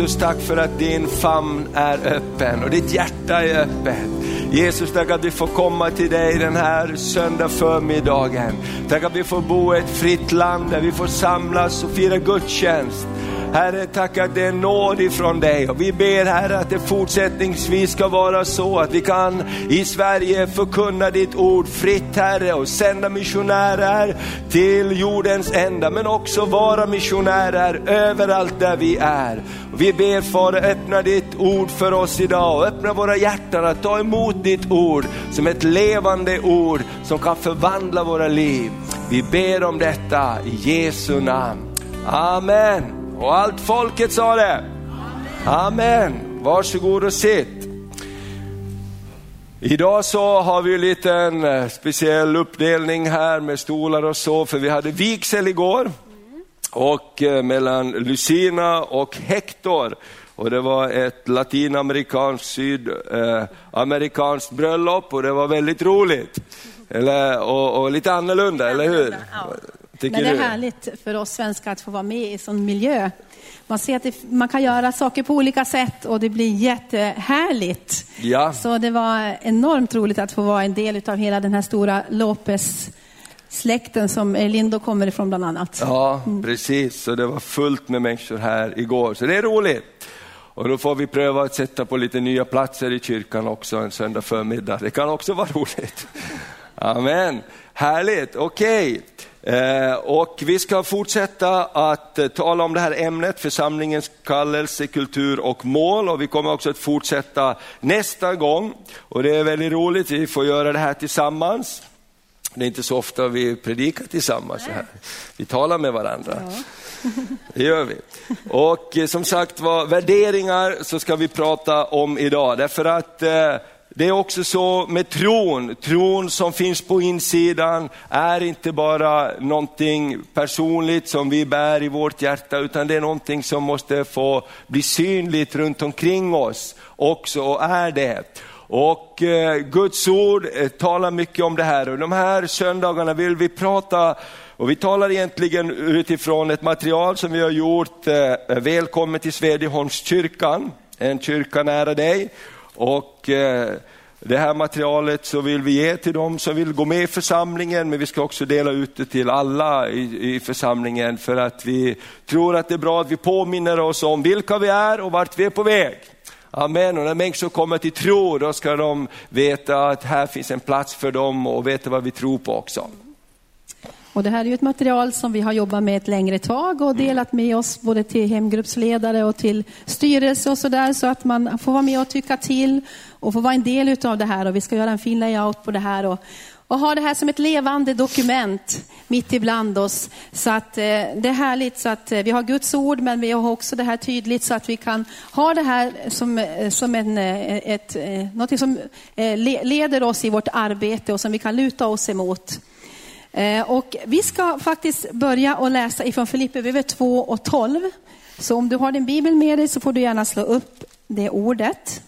Jesus, tack för att din famn är öppen och ditt hjärta är öppet. Jesus, tack att vi får komma till dig den här söndag förmiddagen. Tack att vi får bo i ett fritt land där vi får samlas och fira gudstjänst. Herre, tack att det är nåd ifrån dig och vi ber Herre att det fortsättningsvis ska vara så att vi kan i Sverige förkunna ditt ord fritt Herre och sända missionärer till jordens ända men också vara missionärer överallt där vi är. Och vi ber Fader öppna ditt ord för oss idag och öppna våra hjärtan att ta emot ditt ord som ett levande ord som kan förvandla våra liv. Vi ber om detta i Jesu namn. Amen. Och allt folket sa det. Amen. Varsågod och sitt. Idag så har vi en liten speciell uppdelning här med stolar och så, för vi hade vigsel igår och eh, mellan Lucina och Hector. Och det var ett latinamerikanskt, sydamerikanskt eh, bröllop och det var väldigt roligt. Eller, och, och lite annorlunda, eller hur? Tycker Men det är du? härligt för oss svenskar att få vara med i sån miljö. Man ser att det, man kan göra saker på olika sätt och det blir jättehärligt. Ja. Så det var enormt roligt att få vara en del av hela den här stora Lopez-släkten som Lindo kommer ifrån bland annat. Ja, precis. Så det var fullt med människor här igår, så det är roligt. Och då får vi pröva att sätta på lite nya platser i kyrkan också en söndag förmiddag. Det kan också vara roligt. Amen. Härligt, okej. Eh, och vi ska fortsätta att eh, tala om det här ämnet, församlingens kallelse, kultur och mål. Och vi kommer också att fortsätta nästa gång. Och det är väldigt roligt, vi får göra det här tillsammans. Det är inte så ofta vi predikar tillsammans så här. Vi talar med varandra. Det gör vi. Och eh, som sagt var, värderingar så ska vi prata om idag. Därför att eh, det är också så med tron, tron som finns på insidan är inte bara någonting personligt som vi bär i vårt hjärta, utan det är någonting som måste få bli synligt runt omkring oss också, och är det. Och eh, Guds ord eh, talar mycket om det här och de här söndagarna vill vi prata och vi talar egentligen utifrån ett material som vi har gjort, eh, Välkommen till Svedjeholmskyrkan, en kyrka nära dig. Och eh, det här materialet så vill vi ge till dem som vill gå med i församlingen, men vi ska också dela ut det till alla i, i församlingen för att vi tror att det är bra att vi påminner oss om vilka vi är och vart vi är på väg. Amen, och när människor kommer till tro då ska de veta att här finns en plats för dem och veta vad vi tror på också. Och det här är ju ett material som vi har jobbat med ett längre tag och delat med oss både till hemgruppsledare och till styrelse och sådär så att man får vara med och tycka till och få vara en del utav det här och vi ska göra en fin layout på det här och, och ha det här som ett levande dokument mitt ibland oss. Så att eh, det är härligt så att eh, vi har Guds ord men vi har också det här tydligt så att vi kan ha det här som, eh, som en, eh, ett, eh, något som eh, le- leder oss i vårt arbete och som vi kan luta oss emot. Eh, och vi ska faktiskt börja och läsa ifrån Filipperbrevet 2 och 12. Så om du har din bibel med dig så får du gärna slå upp det ordet.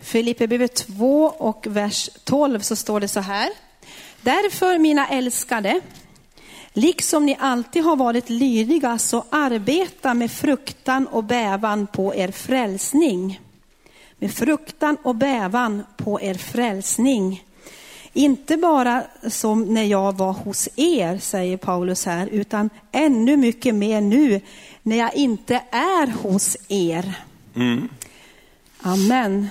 Filipperbrevet 2 och vers 12 så står det så här. Därför mina älskade, liksom ni alltid har varit lydiga så arbeta med fruktan och bävan på er frälsning. Med fruktan och bävan på er frälsning. Inte bara som när jag var hos er, säger Paulus här, utan ännu mycket mer nu när jag inte är hos er. Amen.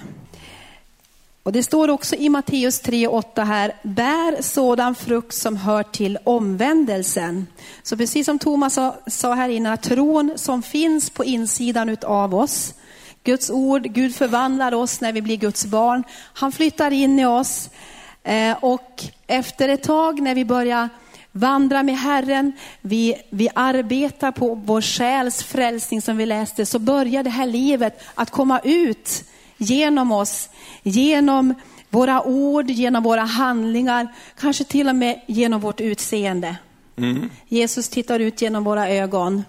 Och det står också i Matteus 3.8 här, bär sådan frukt som hör till omvändelsen. Så precis som Thomas sa, här innan, tron som finns på insidan av oss, Guds ord, Gud förvandlar oss när vi blir Guds barn. Han flyttar in i oss och efter ett tag när vi börjar vandra med Herren, vi, vi arbetar på vår själs frälsning som vi läste, så börjar det här livet att komma ut genom oss, genom våra ord, genom våra handlingar, kanske till och med genom vårt utseende. Jesus tittar ut genom våra ögon.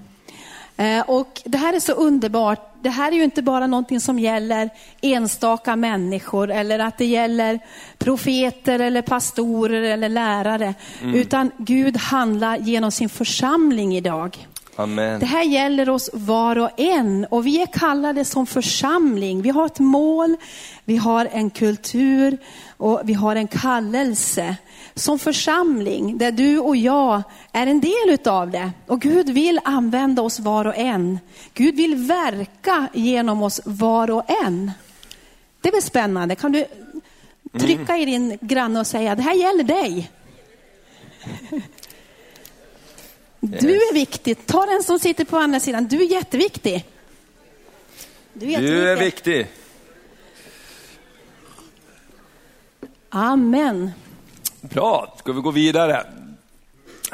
Eh, Och det här är så underbart. Det här är ju inte bara någonting som gäller enstaka människor eller att det gäller profeter eller pastorer eller lärare. Utan Gud handlar genom sin församling idag. Amen. Det här gäller oss var och en och vi är kallade som församling. Vi har ett mål, vi har en kultur och vi har en kallelse. Som församling där du och jag är en del utav det. Och Gud vill använda oss var och en. Gud vill verka genom oss var och en. Det är väl spännande? Kan du trycka i din granne och säga, det här gäller dig. Du är viktig. Ta den som sitter på andra sidan. Du är jätteviktig. Du är, Du är viktig. Amen. Bra, ska vi gå vidare?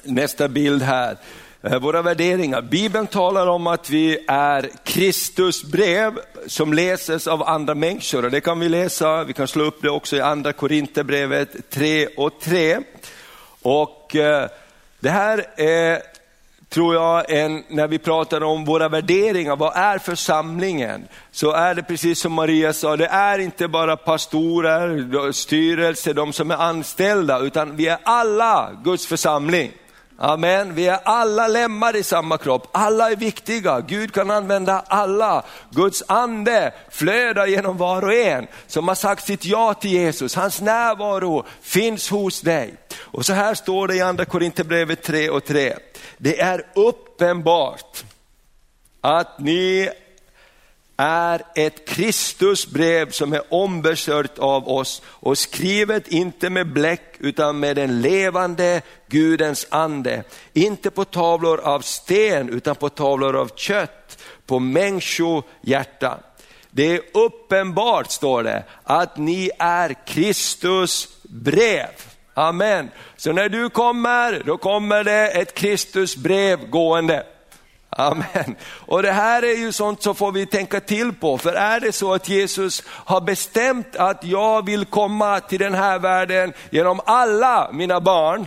Nästa bild här. Eh, våra värderingar. Bibeln talar om att vi är Kristus brev som läses av andra människor. Och det kan vi läsa, vi kan slå upp det också i andra Korinthierbrevet 3 och 3. Och eh, det här är, tror jag, en, när vi pratar om våra värderingar, vad är församlingen? Så är det precis som Maria sa, det är inte bara pastorer, styrelse, de som är anställda, utan vi är alla Guds församling. Amen. Vi är alla lemmar i samma kropp. Alla är viktiga. Gud kan använda alla. Guds ande flödar genom var och en som har sagt sitt ja till Jesus. Hans närvaro finns hos dig. Och så här står det i andra Korinthierbrevet 3 och 3. Det är uppenbart att ni är ett Kristusbrev som är ombesörjt av oss och skrivet inte med bläck utan med den levande Gudens ande. Inte på tavlor av sten utan på tavlor av kött, på människohjärtan. Det är uppenbart, står det, att ni är Kristus brev. Amen. Så när du kommer, då kommer det ett Kristusbrev gående. Amen. Och det här är ju sånt som får vi tänka till på. För är det så att Jesus har bestämt att jag vill komma till den här världen genom alla mina barn,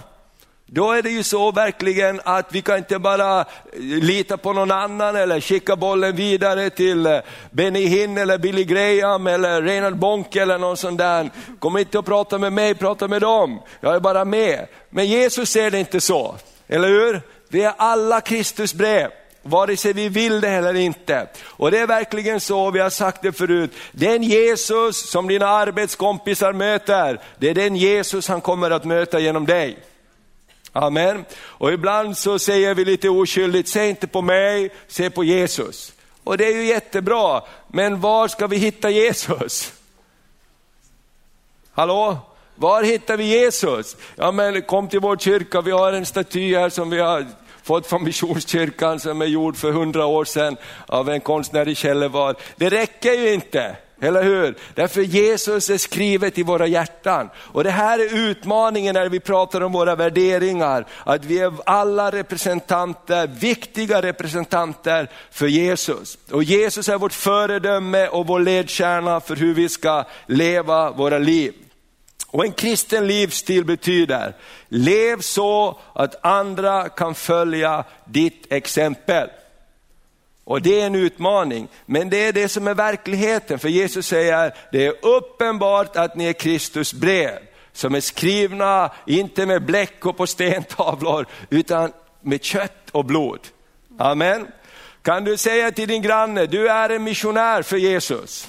då är det ju så verkligen att vi kan inte bara lita på någon annan eller skicka bollen vidare till Benny Hinn eller Billy Graham eller Reinhard Bonke eller någon sån där. Kom inte och prata med mig, prata med dem. Jag är bara med. Men Jesus ser det inte så, eller hur? Vi är alla Kristusbrev vare sig vi vill det eller inte. Och det är verkligen så, vi har sagt det förut, den Jesus som dina arbetskompisar möter, det är den Jesus han kommer att möta genom dig. Amen. Och ibland så säger vi lite oskyldigt, se inte på mig, se på Jesus. Och det är ju jättebra, men var ska vi hitta Jesus? Hallå? Var hittar vi Jesus? Ja men kom till vår kyrka, vi har en staty här som vi har fått från Missionskyrkan som är gjord för hundra år sedan av en konstnär i Källevad. Det räcker ju inte. Eller hur? Därför Jesus är skrivet i våra hjärtan. Och det här är utmaningen när vi pratar om våra värderingar. Att vi är alla representanter, viktiga representanter för Jesus. Och Jesus är vårt föredöme och vår ledstjärna för hur vi ska leva våra liv. Och en kristen livsstil betyder, lev så att andra kan följa ditt exempel. Och det är en utmaning, men det är det som är verkligheten. För Jesus säger, det är uppenbart att ni är Kristus brev, som är skrivna, inte med bläck och på stentavlor, utan med kött och blod. Amen. Kan du säga till din granne, du är en missionär för Jesus.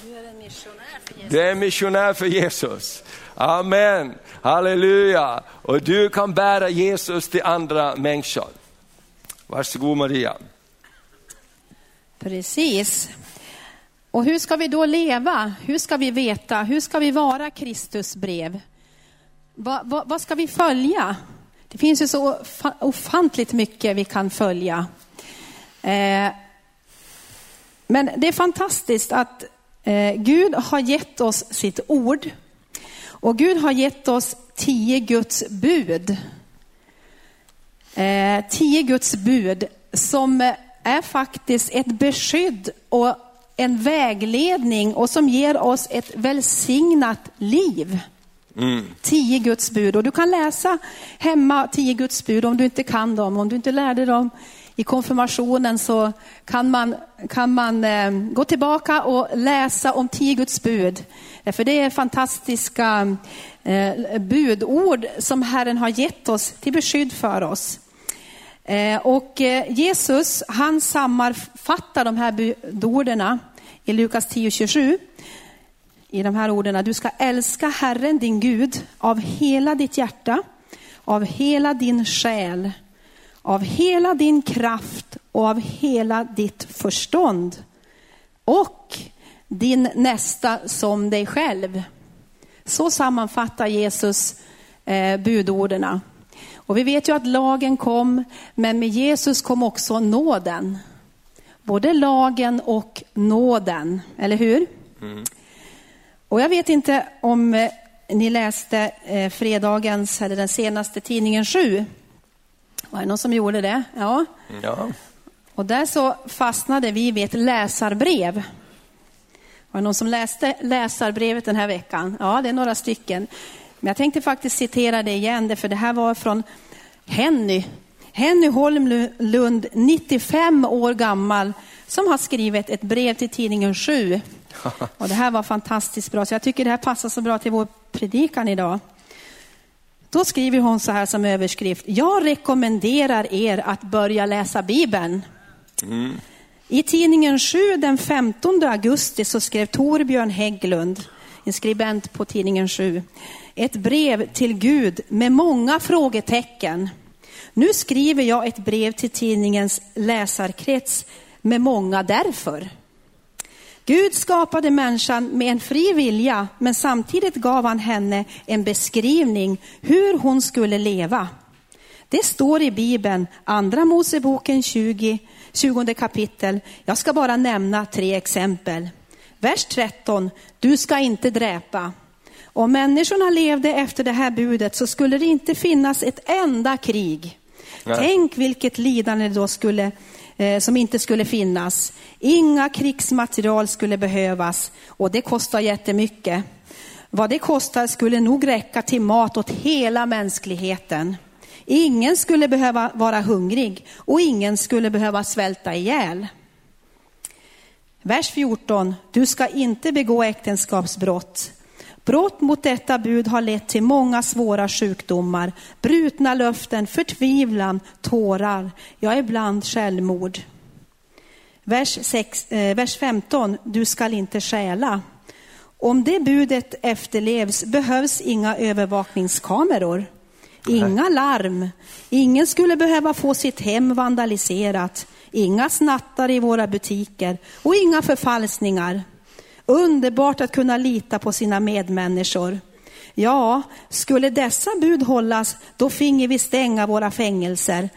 Du är en missionär för Jesus. Amen, halleluja. Och du kan bära Jesus till andra människor. Varsågod Maria. Precis. Och hur ska vi då leva? Hur ska vi veta? Hur ska vi vara Kristus brev? Va, va, vad ska vi följa? Det finns ju så ofantligt mycket vi kan följa. Eh, men det är fantastiskt att eh, Gud har gett oss sitt ord. Och Gud har gett oss tio Guds bud. Eh, tio Guds bud som är faktiskt ett beskydd och en vägledning och som ger oss ett välsignat liv. Mm. Tio Guds bud. Och du kan läsa hemma tio Guds bud om du inte kan dem. Om du inte lärde dem i konfirmationen så kan man, kan man eh, gå tillbaka och läsa om tio Guds bud. Eh, för det är fantastiska eh, budord som Herren har gett oss till beskydd för oss. Eh, och eh, Jesus han sammanfattar de här budorden i Lukas 10.27 i de här orden. Du ska älska Herren din Gud av hela ditt hjärta, av hela din själ, av hela din kraft och av hela ditt förstånd. Och din nästa som dig själv. Så sammanfattar Jesus eh, budorden. Och vi vet ju att lagen kom, men med Jesus kom också nåden. Både lagen och nåden, eller hur? Mm. Och jag vet inte om eh, ni läste eh, fredagens, eller den senaste tidningen 7. Var det någon som gjorde det? Ja. ja. Och där så fastnade vi vid ett läsarbrev. Var det någon som läste läsarbrevet den här veckan? Ja, det är några stycken. Men jag tänkte faktiskt citera det igen, för det här var från Henny. Henny Holmlund, 95 år gammal, som har skrivit ett brev till tidningen 7. Och det här var fantastiskt bra, så jag tycker det här passar så bra till vår predikan idag. Då skriver hon så här som överskrift. Jag rekommenderar er att börja läsa Bibeln. Mm. I tidningen 7 den 15 augusti så skrev Torbjörn Hägglund, en skribent på tidningen 7, ett brev till Gud med många frågetecken. Nu skriver jag ett brev till tidningens läsarkrets med många därför. Gud skapade människan med en fri vilja, men samtidigt gav han henne en beskrivning hur hon skulle leva. Det står i Bibeln, Andra Moseboken 20, 20 kapitel. Jag ska bara nämna tre exempel. Vers 13, du ska inte dräpa. Om människorna levde efter det här budet så skulle det inte finnas ett enda krig. Nej. Tänk vilket lidande då skulle, eh, som inte skulle finnas. Inga krigsmaterial skulle behövas och det kostar jättemycket. Vad det kostar skulle nog räcka till mat åt hela mänskligheten. Ingen skulle behöva vara hungrig och ingen skulle behöva svälta ihjäl. Vers 14. Du ska inte begå äktenskapsbrott. Brott mot detta bud har lett till många svåra sjukdomar, brutna löften, förtvivlan, tårar, ja ibland självmord. Vers, 6, eh, vers 15, du skall inte stjäla. Om det budet efterlevs behövs inga övervakningskameror, inga larm, ingen skulle behöva få sitt hem vandaliserat, inga snattar i våra butiker och inga förfalskningar. Underbart att kunna lita på sina medmänniskor. Ja, skulle dessa bud hållas, då finge vi stänga våra fängelser.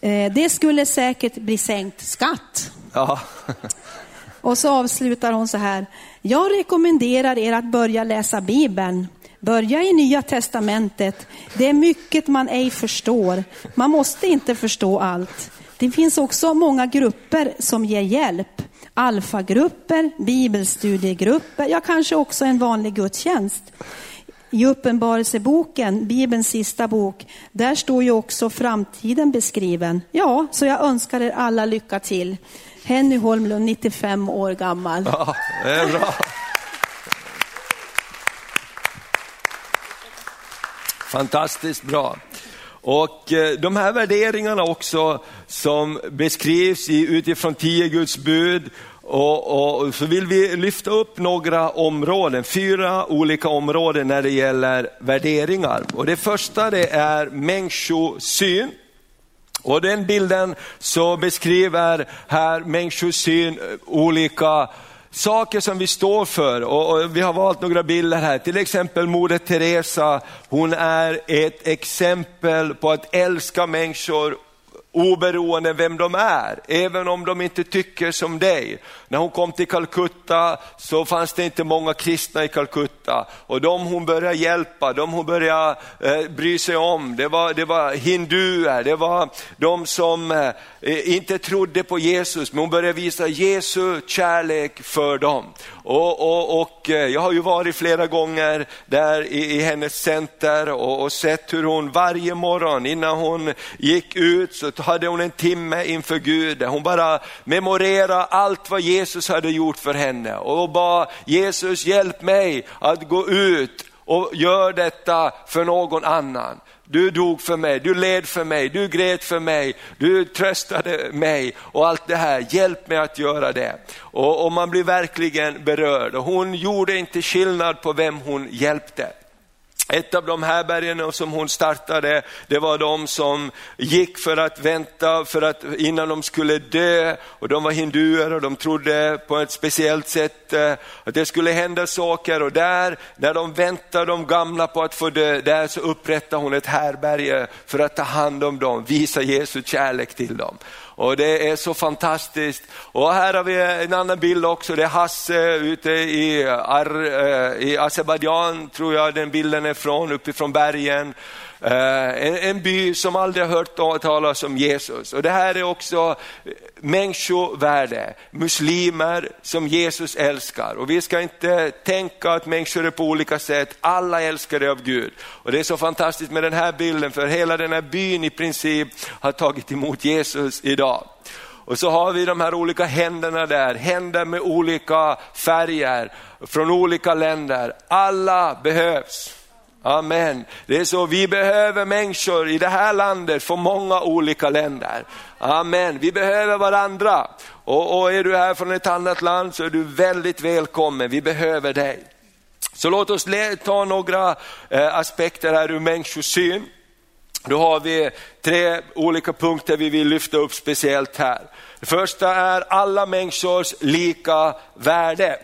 Eh, det skulle säkert bli sänkt skatt. Ja. Och så avslutar hon så här. Jag rekommenderar er att börja läsa Bibeln. Börja i Nya Testamentet. Det är mycket man ej förstår. Man måste inte förstå allt. Det finns också många grupper som ger hjälp. Alfagrupper, bibelstudiegrupper, ja kanske också en vanlig gudstjänst. I Uppenbarelseboken, Bibelns sista bok, där står ju också framtiden beskriven. Ja, så jag önskar er alla lycka till. Henny Holmlund, 95 år gammal. Ja, det är bra. Fantastiskt bra. Och eh, de här värderingarna också som beskrivs utifrån tio Guds bud Och, och, så vill vi lyfta upp några områden, fyra olika områden när det gäller värderingar. Och det första det är människosyn. Och den bilden så beskriver här människosyn eh, olika saker som vi står för och, och, vi har valt några bilder här. Till exempel Moder Teresa, hon är ett exempel på att älska människor oberoende vem de är, även om de inte tycker som dig. När hon kom till Calcutta så fanns det inte många kristna i Calcutta och de hon började hjälpa, de hon började eh, bry sig om, det var, det var hinduer, det var de som eh, inte trodde på Jesus, men hon började visa Jesu kärlek för dem. Och, och, och eh, jag har ju varit flera gånger där i, i hennes center och, och, sett hur hon varje morgon innan hon gick ut så hade hon en timme inför Gud där hon bara memorerade allt vad Jesus hade gjort för henne och bad Jesus hjälp mig att gå ut och gör detta för någon annan. Du dog för mig, du led för mig, du grät för mig, du tröstade mig och allt det här. Hjälp mig att göra det. Och, och man blir verkligen berörd. Och hon gjorde inte skillnad på vem hon hjälpte. Ett av de här bergen som hon startade, det var de som gick för att vänta för att, innan de skulle dö. Och de var hinduer och de trodde på ett speciellt sätt eh, att det skulle hända saker. Och där, när de väntade de gamla på att få dö, där så upprättade hon ett härberge för att ta hand om dem, visa Jesu kärlek till dem. Och det är så fantastiskt. Och här har vi en annan bild också, det är Hasse ute i, Ar, eh, i Azerbajdzjan, tror jag den bilden är från, uppifrån bergen. Eh, en, en, by som aldrig har hört talas om Jesus. Och det här är också människovärde, muslimer som Jesus älskar. Och vi ska inte tänka att människor är på olika sätt, alla älskade av Gud. Och det är så fantastiskt med den här bilden, för hela den här byn i princip har tagit emot Jesus idag. Och så har vi de här olika händerna där, händer med olika färger från olika länder. Alla behövs. Amen. Det är så, vi behöver människor i det här landet från många olika länder. Amen. Vi behöver varandra. Och, och är du här från ett annat land så är du väldigt välkommen, vi behöver dig. Så låt oss ta några eh, aspekter här ur människosyn. Då har vi tre olika punkter vi vill lyfta upp speciellt här. Det första är alla människors lika värde.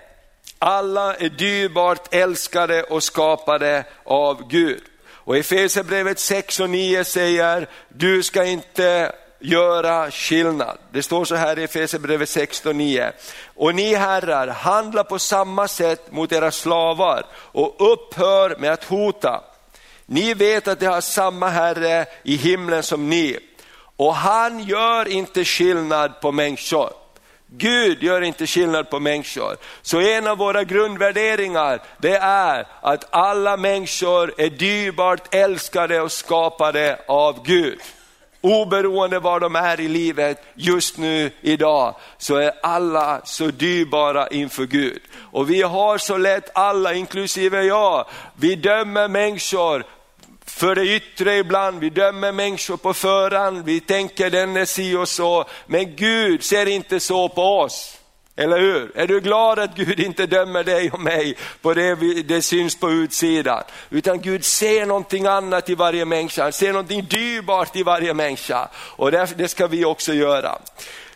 Alla är dyrbart älskade och skapade av Gud. Och Efesierbrevet 6 och 9 säger, du ska inte göra skillnad. Det står så här i Efesierbrevet 6 och 9. Och ni herrar, handla på samma sätt mot era slavar och upphör med att hota. Ni vet att det har samma Herre i himlen som ni och han gör inte skillnad på människor. Gud gör inte skillnad på människor. Så en av våra grundvärderingar det är att alla människor är dyrbart älskade och skapade av Gud. Oberoende var de är i livet just nu idag så är alla så dyrbara inför Gud. Och vi har så lätt alla, inklusive jag, vi dömer människor för det yttre ibland, vi dömer människor på förhand, vi tänker den är si och så, men Gud ser inte så på oss. Eller hur? Är du glad att Gud inte dömer dig och mig på det det syns på utsidan? Utan Gud ser någonting annat i varje människa, han ser någonting dyrbart i varje människa. Och det ska vi också göra.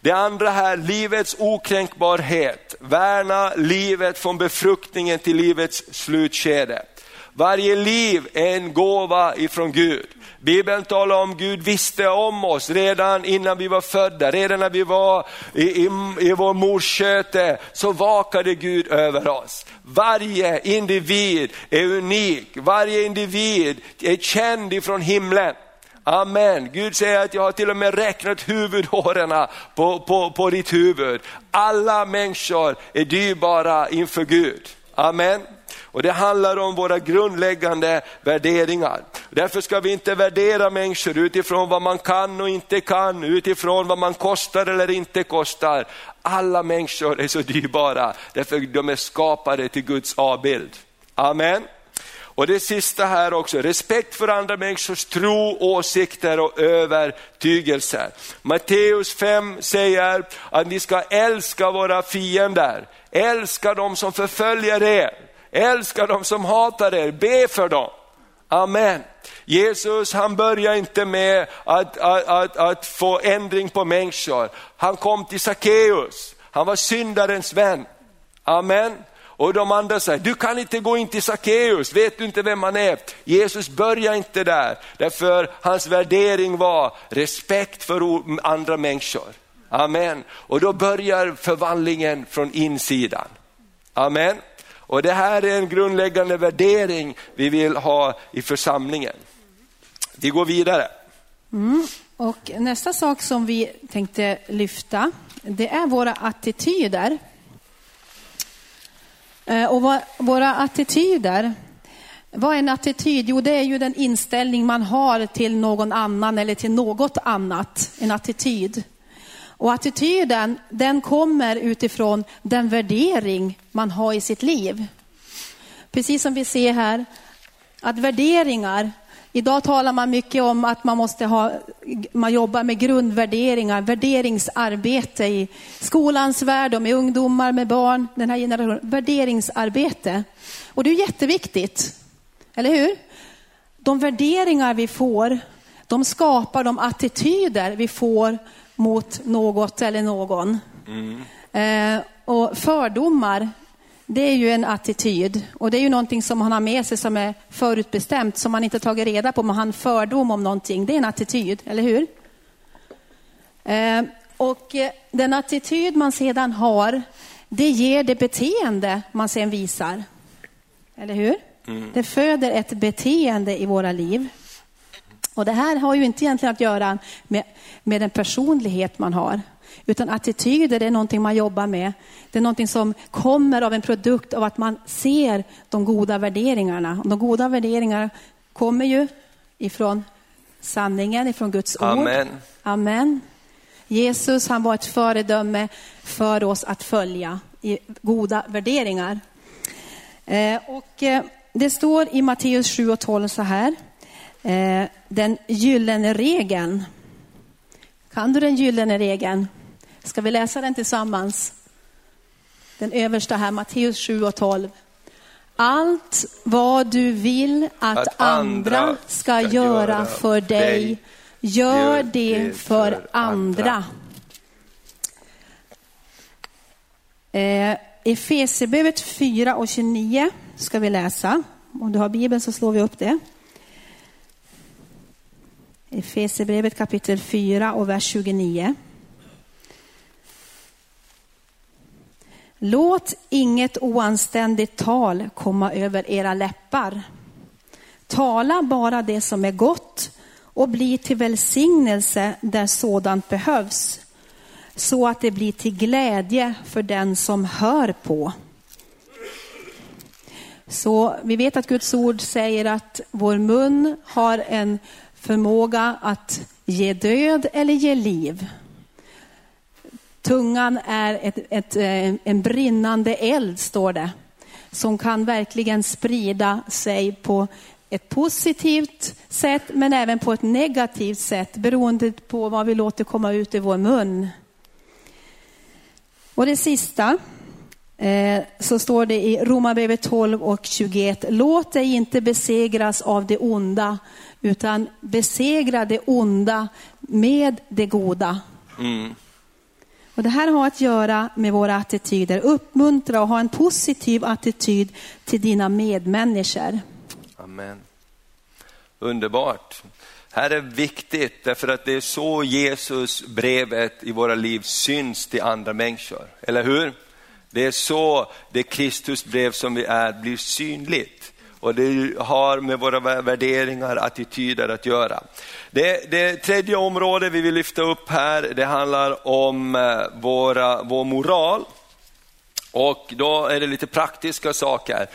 Det andra här, livets okränkbarhet. Värna livet från befruktningen till livets slutskede. Varje liv är en gåva ifrån Gud. Bibeln talar om Gud visste om oss redan innan vi var födda, redan när vi var i, i, i vår mors köte så vakade Gud över oss. Varje individ är unik, varje individ är känd ifrån himlen. Amen. Gud säger att jag har till och med räknat huvudhåren på, på, på ditt huvud. Alla människor är dyrbara inför Gud. Amen. Och det handlar om våra grundläggande värderingar. Därför ska vi inte värdera människor utifrån vad man kan och inte kan, utifrån vad man kostar eller inte kostar. Alla människor är så dyrbara, därför de är skapade till Guds avbild. Amen. Och det sista här också, respekt för andra människors tro, åsikter och övertygelser. Matteus 5 säger att ni ska älska våra fiender, älska de som förföljer er, älska de som hatar er, be för dem. Amen. Jesus han började inte med att, att, att, att få ändring på människor. Han kom till Sackeus, han var syndarens vän. Amen. Och de andra säger, du kan inte gå in till Sackeus, vet du inte vem han är? Jesus började inte där, därför hans värdering var respekt för andra människor. Amen. Och då börjar förvandlingen från insidan. Amen. Och det här är en grundläggande värdering vi vill ha i församlingen. Vi går vidare. Mm. Och nästa sak som vi tänkte lyfta, det är våra attityder. Eh, och våra attityder, vad är en attityd? Jo, det är ju den inställning man har till någon annan eller till något annat. En attityd. Och attityden, den kommer utifrån den värdering man har i sitt liv. Precis som vi ser här, att värderingar, idag talar man mycket om att man måste ha, man jobbar med grundvärderingar, värderingsarbete i skolans värld och med ungdomar, med barn, den här generationen, värderingsarbete. Och det är jätteviktigt, eller hur? De värderingar vi får, de skapar de attityder vi får mot något eller någon. Mm. Eh, och fördomar, det är ju en attityd och det är ju någonting som han har med sig som är förutbestämt, som man inte tagit reda på, men han fördom om någonting, det är en attityd, eller hur? Eh, och eh, den attityd man sedan har, det ger det beteende man sedan visar. Eller hur? Mm. Det föder ett beteende i våra liv. Och det här har ju inte egentligen att göra med, med den personlighet man har. Utan attityder är någonting man jobbar med. Det är någonting som kommer av en produkt av att man ser de goda värderingarna. De goda värderingarna kommer ju ifrån sanningen, ifrån Guds ord. Amen. Amen. Jesus han var ett föredöme för oss att följa i goda värderingar. Eh, och eh, det står i Matteus 7 och 12 så här. Eh, den gyllene regeln. Kan du den gyllene regeln? Ska vi läsa den tillsammans? Den översta här, Matteus 7 och 12. Allt vad du vill att, att andra ska, göra för dig, gör det för andra. Eh, Efesierbrevet 4 och 29 ska vi läsa. Om du har Bibeln så slår vi upp det. Efesierbrevet kapitel 4 och vers 29. Låt inget oanständigt tal komma över era läppar. Tala bara det som är gott och bli till välsignelse där sådant behövs, så att det blir till glädje för den som hör på. Så vi vet att Guds ord säger att vår mun har en förmåga att ge död eller ge liv. Tungan är ett, ett, eh, en brinnande eld, står det, som kan verkligen sprida sig på ett positivt sätt, men även på ett negativt sätt, beroende på vad vi låter komma ut i vår mun. Och det sista, eh, så står det i Romarbrevet 12 och 21, låt dig inte besegras av det onda, utan besegra det onda med det goda. Mm. Och det här har att göra med våra attityder. Uppmuntra och ha en positiv attityd till dina medmänniskor. Amen. Underbart. Här är viktigt därför att det är så Jesus brevet i våra liv syns till andra människor. Eller hur? Det är så det Kristus brev som vi är blir synligt och det har med våra värderingar, attityder att göra. Det, det tredje området vi vill lyfta upp här, det handlar om eh, våra, vår moral. Och då är det lite praktiska saker.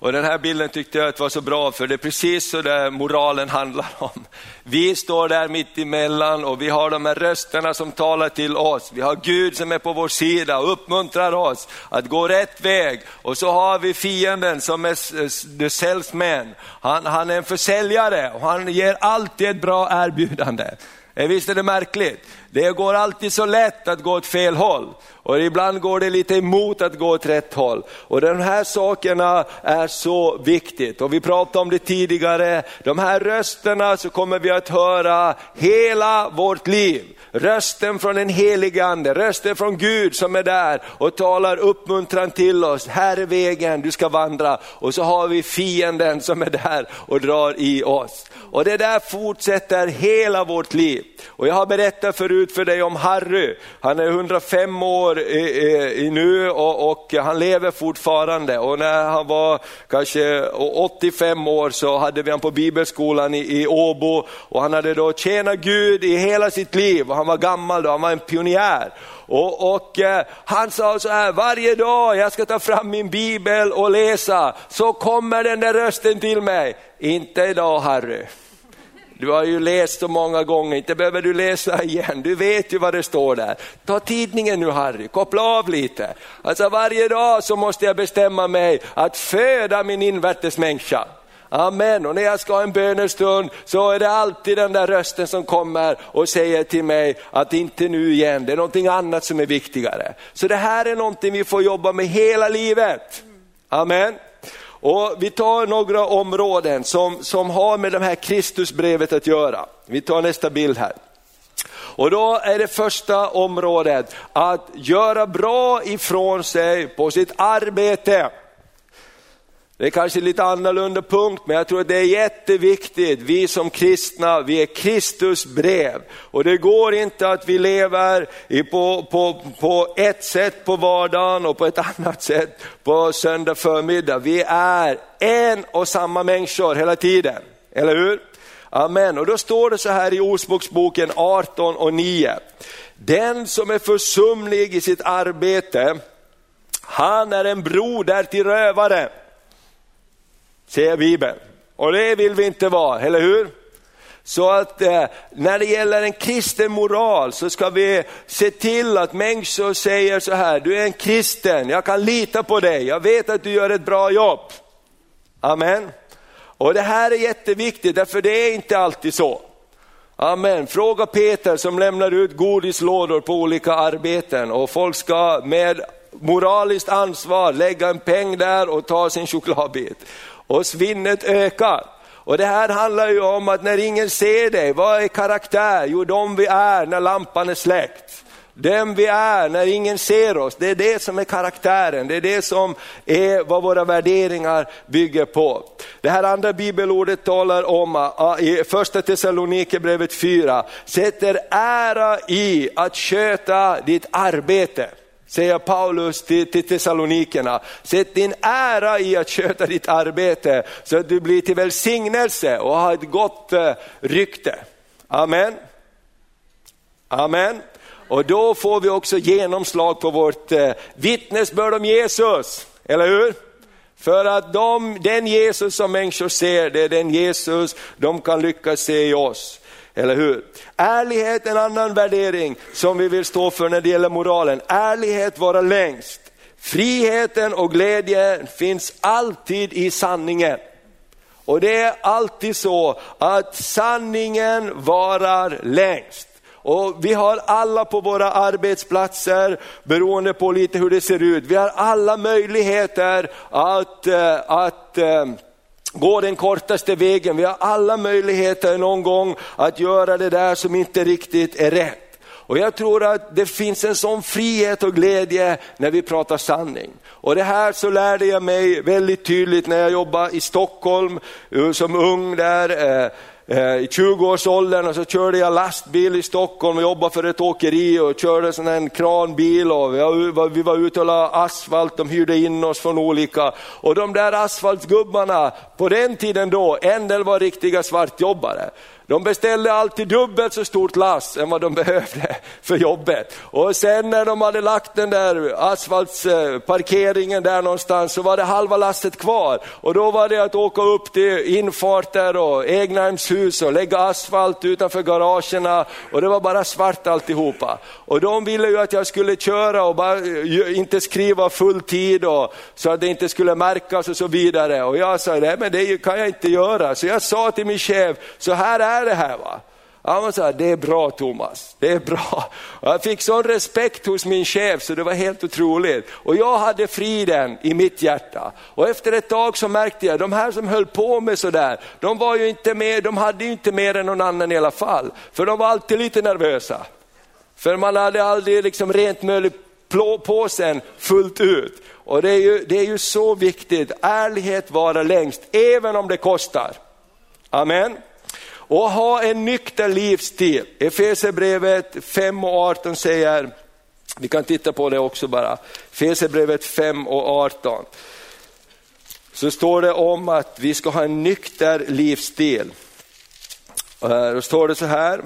Och den här bilden tyckte jag att var så bra, för det är precis så där moralen handlar om. Vi står där mitt emellan och vi har de här rösterna som talar till oss. Vi har Gud som är på vår sida och uppmuntrar oss att gå rätt väg. Och så har vi fienden som är the salesman. Han, han är en försäljare och han ger alltid ett bra erbjudande. Eh, visst är det märkligt? Det går alltid så lätt att gå åt fel håll och ibland går det lite emot att gå åt rätt håll. Och de här sakerna är så viktigt och vi pratade om det tidigare. De här rösterna så kommer vi att höra hela vårt liv. Rösten från den helige ande, rösten från Gud som är där och talar uppmuntran till oss. Här är vägen du ska vandra. Och så har vi fienden som är där och drar i oss. Och det där fortsätter hela vårt liv. Och jag har berättat förut för dig om Harry. Han är 105 år i, i nu och, och, han lever fortfarande. Och när han var kanske 85 år så hade vi honom på bibelskolan i, i Åbo och han hade då tjänat Gud i hela sitt liv och han var gammal då, han var en pionjär. Och, och eh, han sa så här, varje dag jag ska ta fram min bibel och läsa, så kommer den där rösten till mig. Inte idag Harry. Du har ju läst så många gånger, inte behöver du läsa igen. Du vet ju vad det står där. Ta tidningen nu Harry, koppla av lite. Alltså varje dag så måste jag bestämma mig att föda min invärtes människa. Amen. Och när jag ska ha en bönestund så är det alltid den där rösten som kommer och säger till mig att inte nu igen, det är någonting annat som är viktigare. Så det här är någonting vi får jobba med hela livet. Amen. Och Vi tar några områden som, som har med det här Kristusbrevet att göra. Vi tar nästa bild här. Och då är det första området att göra bra ifrån sig på sitt arbete. Det är kanske lite annorlunda punkt, men jag tror att det är jätteviktigt. Vi som kristna, vi är Kristus brev. Och det går inte att vi lever på, på, på ett sätt på vardagen och på ett annat sätt på söndag förmiddag. Vi är en och samma människor hela tiden, eller hur? Amen. Och då står det så här i Ordspråksboken 18 och 9. Den som är försumlig i sitt arbete, han är en broder till rövare säger Bibeln. Och det vill vi inte vara, eller hur? Så att eh, när det gäller en kristen moral så ska vi se till att människor säger så här, du är en kristen, jag kan lita på dig, jag vet att du gör ett bra jobb. Amen. Och det här är jätteviktigt, därför det är inte alltid så. Amen. Fråga Peter som lämnar ut godislådor på olika arbeten och folk ska med moraliskt ansvar lägga en peng där och ta sin chokladbit och svinnet ökar. Och det här handlar ju om att när ingen ser dig, vad är karaktär? Jo, de vi är när lampan är släckt. Den vi är när ingen ser oss, det är det som är karaktären, det är det som är vad våra värderingar bygger på. Det här andra bibelordet talar om ah, ah, i första Thessalonikerbrevet 4, sätter ära i att sköta ditt arbete säger Paulus till, till Thessalonikerna. Sätt din ära i att sköta ditt arbete så att du blir till välsignelse och har ett gott eh, rykte. Amen. Amen. Och då får vi också genomslag på vårt eh, vittnesbörd om Jesus, eller hur? För att de, den Jesus som människor ser, det är den Jesus de kan lyckas se i oss. Eller hur? Ärlighet är en annan värdering som vi vill stå för när det gäller moralen. Ärlighet vara längst. Friheten och glädjen finns alltid i sanningen. Och det är alltid så att sanningen varar längst. Och vi har alla på våra arbetsplatser, beroende på lite hur det ser ut, vi har alla möjligheter att, eh, att eh, gå den kortaste vägen. Vi har alla möjligheter någon gång att göra det där som inte riktigt är rätt. Och jag tror att det finns en sån frihet och glädje när vi pratar sanning. Och det här så lärde jag mig väldigt tydligt när jag jobbade i Stockholm eh, som ung där. Eh, Eh, I 20-årsåldern och så körde jag lastbil i Stockholm och jobbade för ett åkeri och körde sån en kranbil och vi var ute och la asfalt, de hyrde in oss från olika. Och de där asfaltgubbarna, på den tiden då, en del var riktiga svartjobbare. De beställde alltid dubbelt så stort lass än vad de behövde för jobbet. Och sen när de hade lagt den där asfaltsparkeringen där någonstans så var det halva lasset kvar. Och då var det att åka upp till infarter och egnahemshus och lägga asfalt utanför garagerna och det var bara svart alltihopa. Och de ville ju att jag skulle köra och bara, eh, inte skriva full tid och, så att det inte skulle märkas och så vidare. Och jag sa, nej men det kan jag inte göra. Så jag sa till min chef, så här är det här. va. Han sa, det är bra Thomas, det är bra. Och jag fick sån respekt hos min chef så det var helt otroligt. Och jag hade friden i mitt hjärta. Och efter ett tag så märkte jag, de här som höll på med sådär, de var ju inte med, de hade ju inte mer än någon annan i alla fall. För de var alltid lite nervösa. För man hade aldrig liksom rent mjöl i påsen fullt ut. Och det är, ju, det är ju så viktigt, ärlighet vara längst, även om det kostar. Amen. Och ha en nykter livsstil. Efesierbrevet 5 och 18 säger, vi kan titta på det också bara, Efesierbrevet 5 och 18. Så står det om att vi ska ha en nykter livsstil. Då står det så här,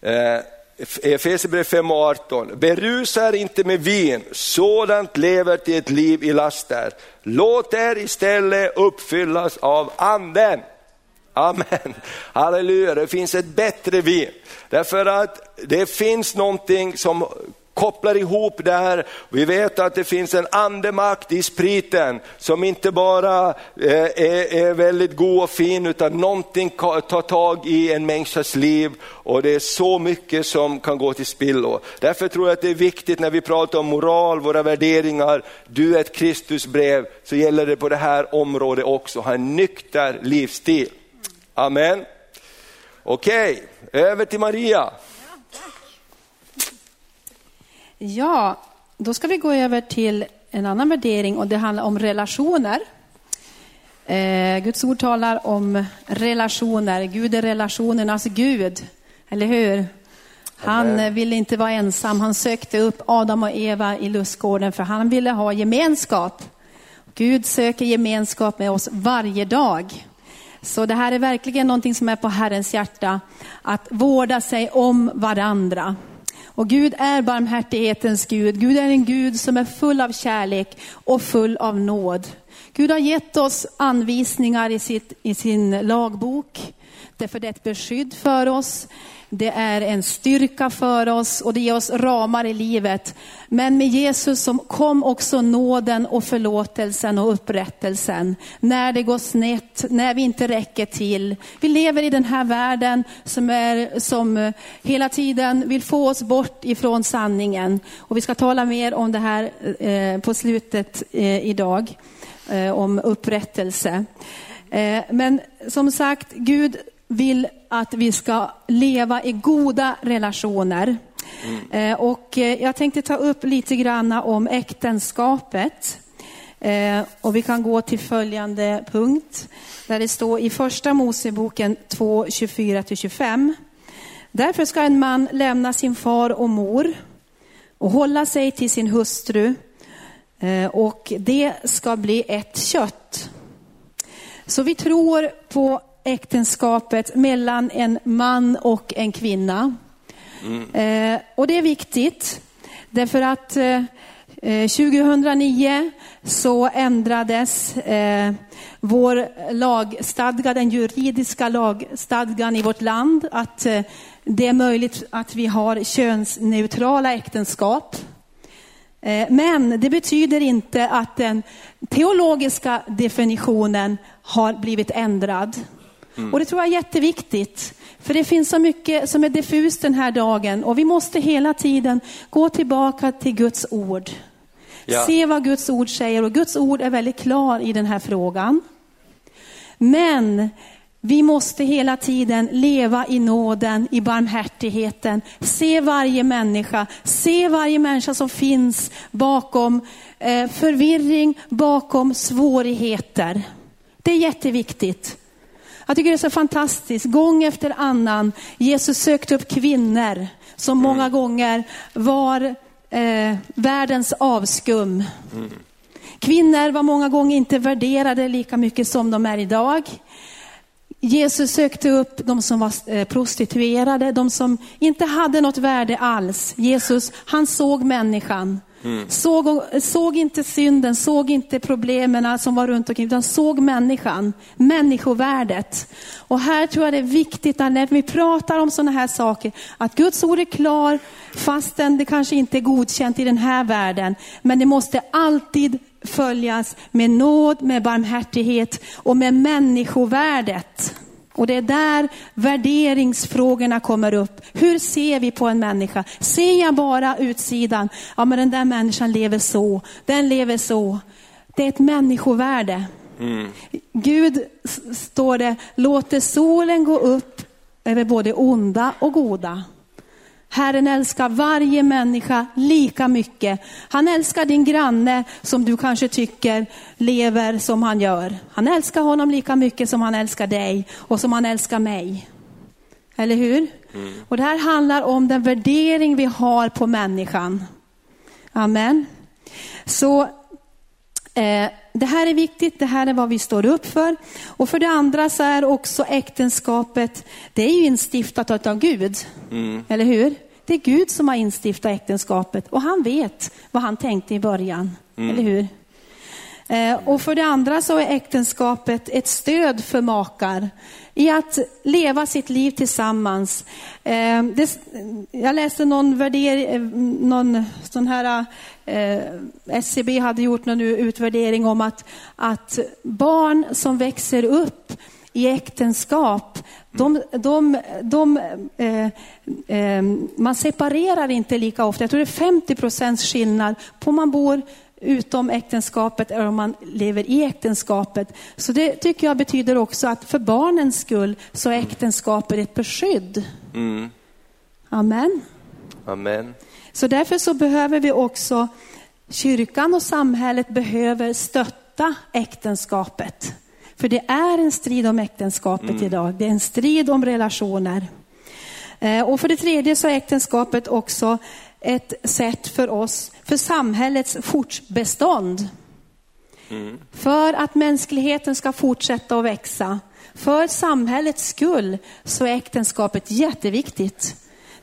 eh, Efesierbrevet 5.18, Berusa er inte med vin, sådant lever till ett liv i laster. Låt er istället uppfyllas av anden. Amen, halleluja, det finns ett bättre vin. Därför att det finns någonting som kopplar ihop det här. Vi vet att det finns en andemakt i spriten som inte bara eh, är, är väldigt god och fin utan någonting tar tag i en människas liv och det är så mycket som kan gå till spillo. Därför tror jag att det är viktigt när vi pratar om moral, våra värderingar, du är ett Kristusbrev, så gäller det på det här området också, ha en nykter livsstil. Amen. Okej, över till Maria. Ja, då ska vi gå över till en annan värdering och det handlar om relationer. Eh, Guds ord talar om relationer. Gud är relationernas Gud, eller hur? Han Amen. ville inte vara ensam. Han sökte upp Adam och Eva i lustgården för han ville ha gemenskap. Gud söker gemenskap med oss varje dag. Så det här är verkligen någonting som är på Herrens hjärta, att vårda sig om varandra. Och Gud är barmhärtighetens Gud. Gud är en Gud som är full av kärlek och full av nåd. Gud har gett oss anvisningar i, sitt, i sin lagbok. Därför det är ett beskydd för oss. Det är en styrka för oss och det ger oss ramar i livet. Men med Jesus som kom också nåden och förlåtelsen och upprättelsen. När det går snett, när vi inte räcker till. Vi lever i den här världen som, är, som hela tiden vill få oss bort ifrån sanningen. Och vi ska tala mer om det här eh, på slutet eh, idag, eh, om upprättelse. Men som sagt, Gud vill att vi ska leva i goda relationer. Mm. Och eh, jag tänkte ta upp lite grann om äktenskapet. Eh, och vi kan gå till följande punkt, där det står i första Moseboken 2, 24-25. Därför ska en man lämna sin far och mor och hålla sig till sin hustru och det ska bli ett kött. Så vi tror på äktenskapet mellan en man och en kvinna. Mm. Eh, och det är viktigt, därför att eh, 2009 eh, så ändrades eh, vår lagstadga, den juridiska lagstadgan i vårt land, att eh, det är möjligt att vi har könsneutrala äktenskap. Eh, men det betyder inte att den teologiska definitionen har blivit ändrad. Mm. Och det tror jag är jätteviktigt. För det finns så mycket som är diffust den här dagen och vi måste hela tiden gå tillbaka till Guds ord. Ja. Se vad Guds ord säger och Guds ord är väldigt klar i den här frågan. Men vi måste hela tiden leva i nåden, i barmhärtigheten. Se varje människa, se varje människa som finns bakom eh, förvirring, bakom svårigheter. Det är jätteviktigt. Jag tycker det är så fantastiskt. Gång efter annan, Jesus sökte upp kvinnor som många mm. gånger var eh, världens avskum. Mm. Kvinnor var många gånger inte värderade lika mycket som de är idag. Jesus sökte upp de som var eh, prostituerade, de som inte hade något värde alls. Jesus, han såg människan. Såg, såg inte synden, såg inte problemen som var runt omkring, utan såg människan, människovärdet. Och här tror jag det är viktigt att när vi pratar om sådana här saker, att Guds ord är klar, fastän det kanske inte är godkänt i den här världen. Men det måste alltid följas med nåd, med barmhärtighet och med människovärdet. Och det är där värderingsfrågorna kommer upp. Hur ser vi på en människa? Ser jag bara utsidan? Ja, men den där människan lever så, den lever så. Det är ett människovärde. Mm. Gud, står det, låter solen gå upp över både onda och goda. Herren älskar varje människa lika mycket. Han älskar din granne som du kanske tycker lever som han gör. Han älskar honom lika mycket som han älskar dig och som han älskar mig. Eller hur? Mm. Och det här handlar om den värdering vi har på människan. Amen. Så eh, det här är viktigt, det här är vad vi står upp för. Och för det andra så är också äktenskapet, det är ju instiftat av Gud. Mm. Eller hur? Det är Gud som har instiftat äktenskapet och han vet vad han tänkte i början. Mm. Eller hur? Eh, och för det andra så är äktenskapet ett stöd för makar i att leva sitt liv tillsammans. Eh, jag läste någon värdering, eh, någon sån här SCB hade gjort någon utvärdering om att, att barn som växer upp i äktenskap, de, de, de, eh, eh, man separerar inte lika ofta. Jag tror det är 50 procents skillnad på om man bor utom äktenskapet eller om man lever i äktenskapet. Så det tycker jag betyder också att för barnens skull så är äktenskapet ett beskydd. Mm. Amen. Amen. Så därför så behöver vi också, kyrkan och samhället behöver stötta äktenskapet. För det är en strid om äktenskapet mm. idag. Det är en strid om relationer. Eh, och för det tredje så är äktenskapet också ett sätt för oss, för samhällets fortbestånd. Mm. För att mänskligheten ska fortsätta att växa. För samhällets skull så är äktenskapet jätteviktigt.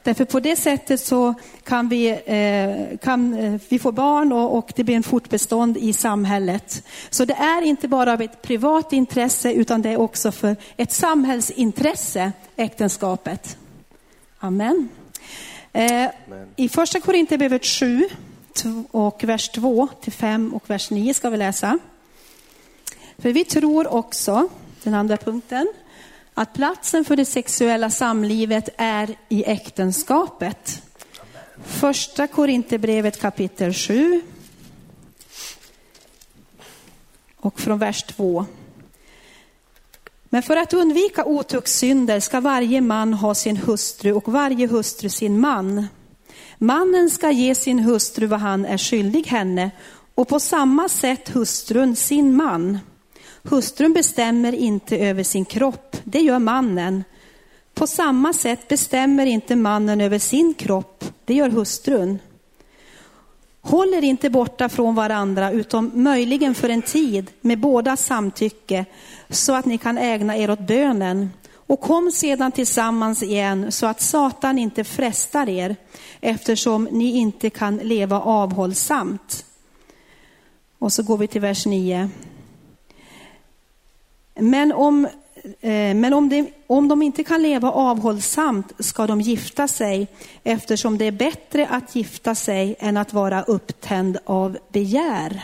Därför på det sättet så kan vi, eh, kan eh, vi få barn och, och, det blir en fortbestånd i samhället. Så det är inte bara av ett privat intresse utan det är också för ett samhällsintresse, äktenskapet. Amen. Eh, I första Korinthierbrevet 7 och vers 2 till 5 och vers 9 ska vi läsa. För vi tror också, den andra punkten, att platsen för det sexuella samlivet är i äktenskapet. Första Korinthierbrevet kapitel 7. Och från vers 2. Men för att undvika otuktssynder ska varje man ha sin hustru och varje hustru sin man. Mannen ska ge sin hustru vad han är skyldig henne och på samma sätt hustrun sin man. Hustrun bestämmer inte över sin kropp, det gör mannen. På samma sätt bestämmer inte mannen över sin kropp, det gör hustrun. Håll er inte borta från varandra, utom möjligen för en tid med båda samtycke, så att ni kan ägna er åt bönen. Och kom sedan tillsammans igen, så att Satan inte frestar er, eftersom ni inte kan leva avhållsamt. Och så går vi till vers 9. Men om, eh, men om, de, om de inte kan leva avhållsamt ska de gifta sig eftersom det är bättre att gifta sig än att vara upptänd av begär.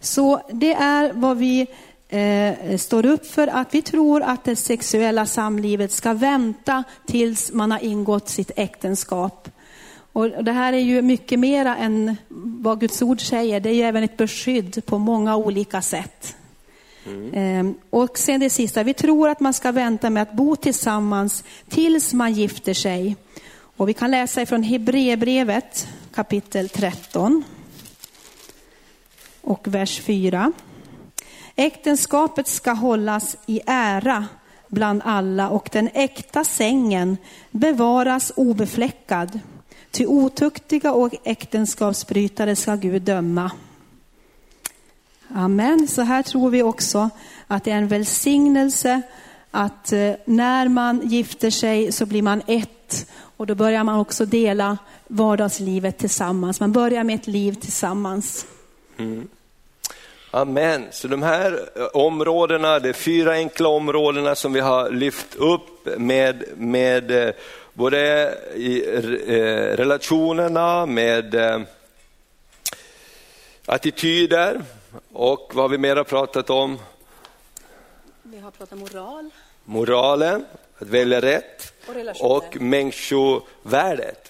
Så det är vad vi eh, står upp för, att vi tror att det sexuella samlivet ska vänta tills man har ingått sitt äktenskap. Och det här är ju mycket mera än vad Guds ord säger, det är ju även ett beskydd på många olika sätt. Mm. Och sen det sista, vi tror att man ska vänta med att bo tillsammans tills man gifter sig. Och vi kan läsa ifrån Hebreerbrevet kapitel 13 och vers 4. Äktenskapet ska hållas i ära bland alla och den äkta sängen bevaras obefläckad. Ty otuktiga och äktenskapsbrytare ska Gud döma. Amen. Så här tror vi också att det är en välsignelse att eh, när man gifter sig så blir man ett och då börjar man också dela vardagslivet tillsammans. Man börjar med ett liv tillsammans. Mm. Amen. Så de här eh, områdena, det är fyra enkla områdena som vi har lyft upp med, med eh, både i relationerna, med attityder och vad har vi mer pratat om? Vi har pratat moral. Moralen, att välja rätt Och och människovärdet.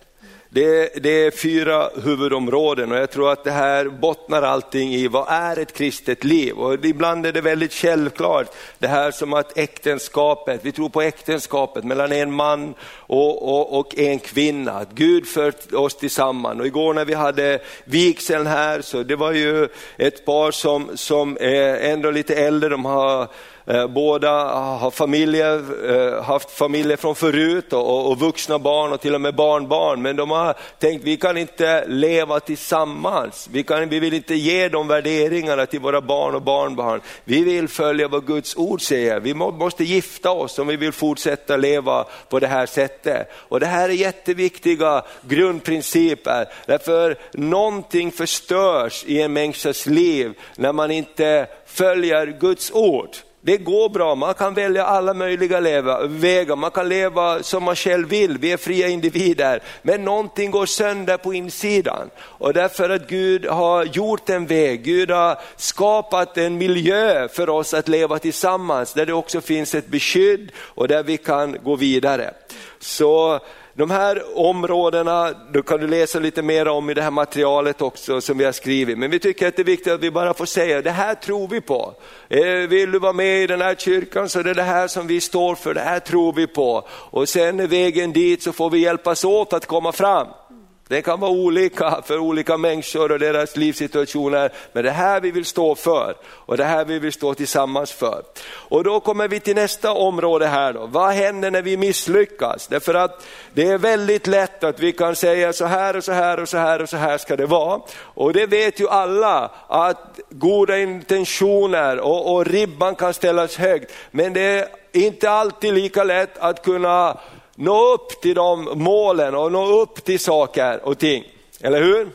Det, det är fyra huvudområden och jag tror att det här bottnar allting i vad är ett kristet liv? Och ibland är det väldigt självklart, det här som att äktenskapet, vi tror på äktenskapet mellan en man och, och, och en kvinna, att Gud för oss tillsammans. Och igår när vi hade vigseln här så det var ju ett par som, som är ändå lite äldre, de har Eh, båda har familjer, eh, haft familjer från förut och, och vuxna barn och till och med barnbarn. Men de har tänkt vi kan inte leva tillsammans. Vi, kan, vi vill inte ge de värderingarna till våra barn och barnbarn. Vi vill följa vad Guds ord säger. Vi må, måste gifta oss om vi vill fortsätta leva på det här sättet. Och det här är jätteviktiga grundprinciper. Därför någonting förstörs i en människas liv när man inte följer Guds ord. Det går bra, man kan välja alla möjliga leva, vägar, man kan leva som man själv vill, vi är fria individer. Men någonting går sönder på insidan. Och därför att Gud har gjort en väg, Gud har skapat en miljö för oss att leva tillsammans, där det också finns ett beskydd och där vi kan gå vidare. Så de här områdena, då kan du läsa lite mer om i det här materialet också som vi har skrivit. Men vi tycker att det är viktigt att vi bara får säga, det här tror vi på. Eh, vill du vara med i den här kyrkan så det är det här som vi står för, det här tror vi på. Och sen är vägen dit så får vi hjälpas åt att komma fram. Det kan vara olika för olika människor och deras livssituationer, men det här vi vill stå för och det här vi vill stå tillsammans för. Och då kommer vi till nästa område här då. Vad händer när vi misslyckas? Därför att det är väldigt lätt att vi kan säga så här och så här och så här och så här ska det vara. Och det vet ju alla att goda intentioner och, och ribban kan ställas högt, men det är inte alltid lika lätt att kunna nå upp till de målen och nå upp till saker och ting. Eller hur?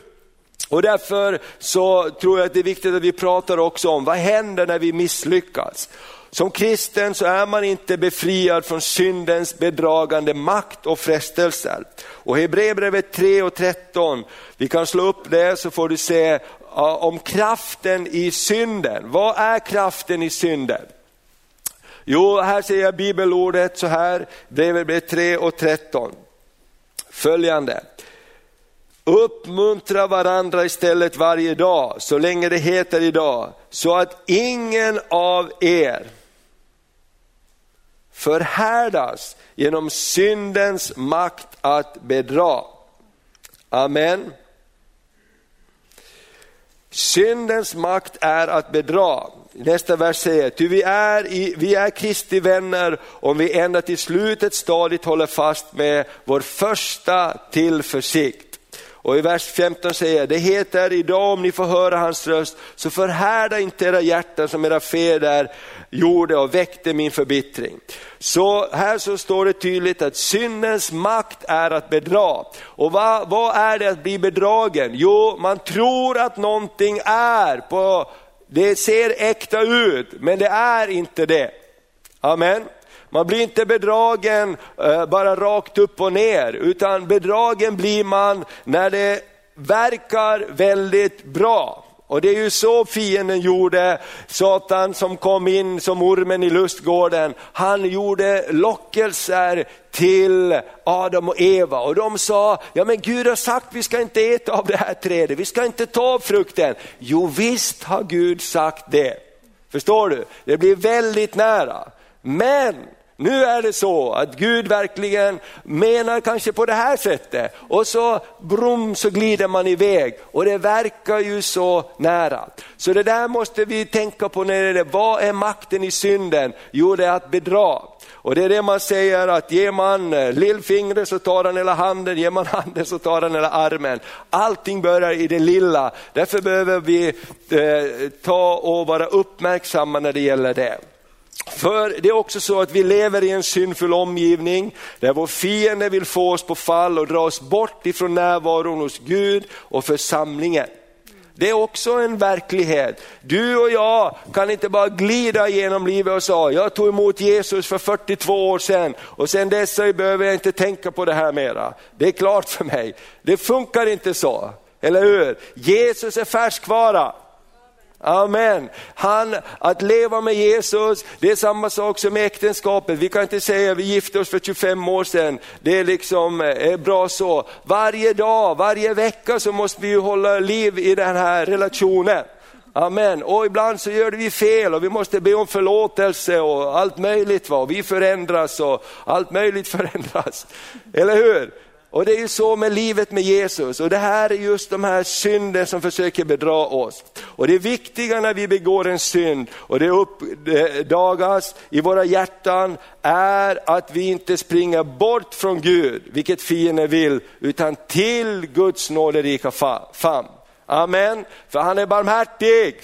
Och därför så tror jag att det är viktigt att vi pratar också om vad händer när vi misslyckas. Som kristen så är man inte befriad från syndens bedragande makt och frestelser. Och Hebreerbrevet 3 och 13, vi kan slå upp det så får du se om kraften i synden. Vad är kraften i synden? Jo, här ser jag bibelordet så här, brevet 3 och 13. Följande. Uppmuntra varandra istället varje dag, så länge det heter idag, så att ingen av er förhärdas genom syndens makt att bedra. Amen. Syndens makt är att bedra. Nästa vers säger, ty vi är, i, vi är Kristi vänner om vi ända till slutet stadigt håller fast med vår första tillförsikt. Och i vers 15 säger, det heter idag om ni får höra hans röst, så förhärda inte era hjärtan som era fäder gjorde och väckte min förbittring. Så här så står det tydligt att syndens makt är att bedra. Och vad, vad är det att bli bedragen? Jo, man tror att någonting är på det ser äkta ut, men det är inte det. Amen. Man blir inte bedragen eh, bara rakt upp och ner, utan bedragen blir man när det verkar väldigt bra. Och det är ju så fienden gjorde, Satan som kom in som ormen i lustgården. Han gjorde lockelser till Adam och Eva och de sa, ja men Gud har sagt vi ska inte äta av det här trädet, vi ska inte ta av frukten. Jo visst har Gud sagt det. Förstår du? Det blir väldigt nära. Men nu är det så att Gud verkligen menar kanske på det här sättet och så brum så glider man iväg och det verkar ju så nära. Så det där måste vi tänka på när det är vad är makten i synden? Jo det är att bedra. Och det är det man säger att ger man eh, lillfingret så tar han hela handen, ger man handen så tar han hela armen. Allting börjar i det lilla, därför behöver vi eh, ta och vara uppmärksamma när det gäller det. För det är också så att vi lever i en syndfull omgivning där vår fiende vill få oss på fall och dra oss bort ifrån närvaron hos Gud och församlingen. Det är också en verklighet. Du och jag kan inte bara glida genom livet och säga, jag tog emot Jesus för 42 år sedan och sen dess behöver jag inte tänka på det här mera. Det är klart för mig. Det funkar inte så, eller hur? Jesus är färskvara. Amen. Han, att leva med Jesus, det är samma sak som äktenskapet. Vi kan inte säga att vi gifte oss för 25 år sedan, det är liksom eh, är bra så. Varje dag, varje vecka så måste vi hålla liv i den här relationen. Amen. Och ibland så gör vi fel och vi måste be om förlåtelse och allt möjligt. Va? Vi förändras och allt möjligt förändras. Eller hur? Och det är ju så med livet med Jesus och det här är just de här synden som försöker bedra oss. Och det viktiga när vi begår en synd och det uppdagas i våra hjärtan är att vi inte springer bort från Gud, vilket fienden vill, utan till Guds nåderika famn. Amen, för han är barmhärtig.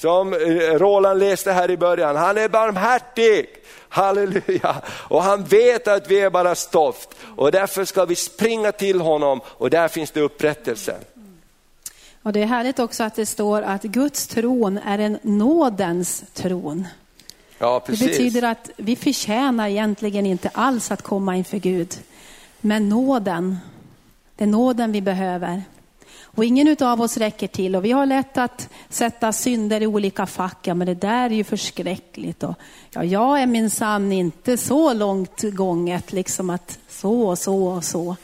Som eh, Roland läste här i början, han är barmhärtig. Halleluja! Och han vet att vi är bara stoft och därför ska vi springa till honom och där finns det upprättelse. Och det är härligt också att det står att Guds tron är en nådens tron. Ja, det betyder att vi förtjänar egentligen inte alls att komma inför Gud. Men nåden, det är nåden vi behöver. Och ingen av oss räcker till och vi har lätt att sätta synder i olika fack. Ja, men det där är ju förskräckligt. Och, ja, jag är minsann inte så långt gånget, liksom att så och så och så.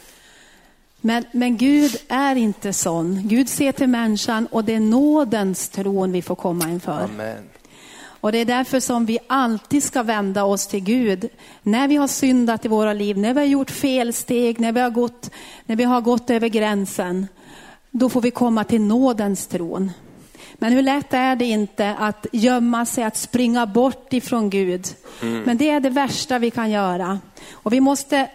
Men, men Gud är inte sån. Gud ser till människan och det är nådens tron vi får komma inför. Amen. Och det är därför som vi alltid ska vända oss till Gud. När vi har syndat i våra liv, när vi har gjort felsteg, när vi har gått, när vi har gått över gränsen då får vi komma till nådens tron. Men hur lätt är det inte att gömma sig, att springa bort ifrån Gud. Mm. Men det är det värsta vi kan göra. Och vi måste eh,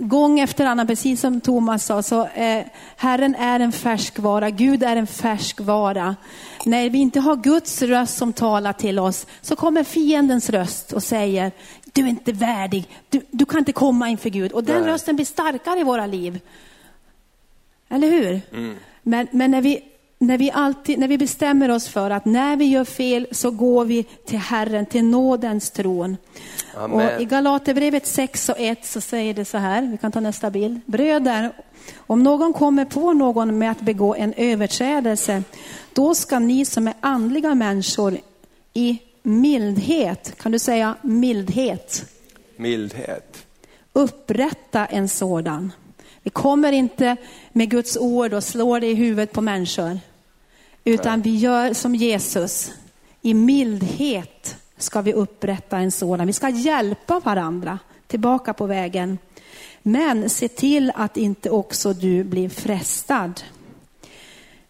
gång efter annan, precis som Thomas sa, så eh, Herren är en färskvara, Gud är en färskvara. När vi inte har Guds röst som talar till oss så kommer fiendens röst och säger, du är inte värdig, du, du kan inte komma inför Gud. Och den Nej. rösten blir starkare i våra liv. Eller hur? Mm. Men, men när, vi, när, vi alltid, när vi bestämmer oss för att när vi gör fel så går vi till Herren, till nådens tron. Och I Galaterbrevet 6 och 1 så säger det så här, vi kan ta nästa bild. Bröder, om någon kommer på någon med att begå en överträdelse, då ska ni som är andliga människor i mildhet, kan du säga mildhet? Mildhet. Upprätta en sådan. Vi kommer inte med Guds ord och slår det i huvudet på människor. Utan vi gör som Jesus. I mildhet ska vi upprätta en sådan. Vi ska hjälpa varandra tillbaka på vägen. Men se till att inte också du blir frestad.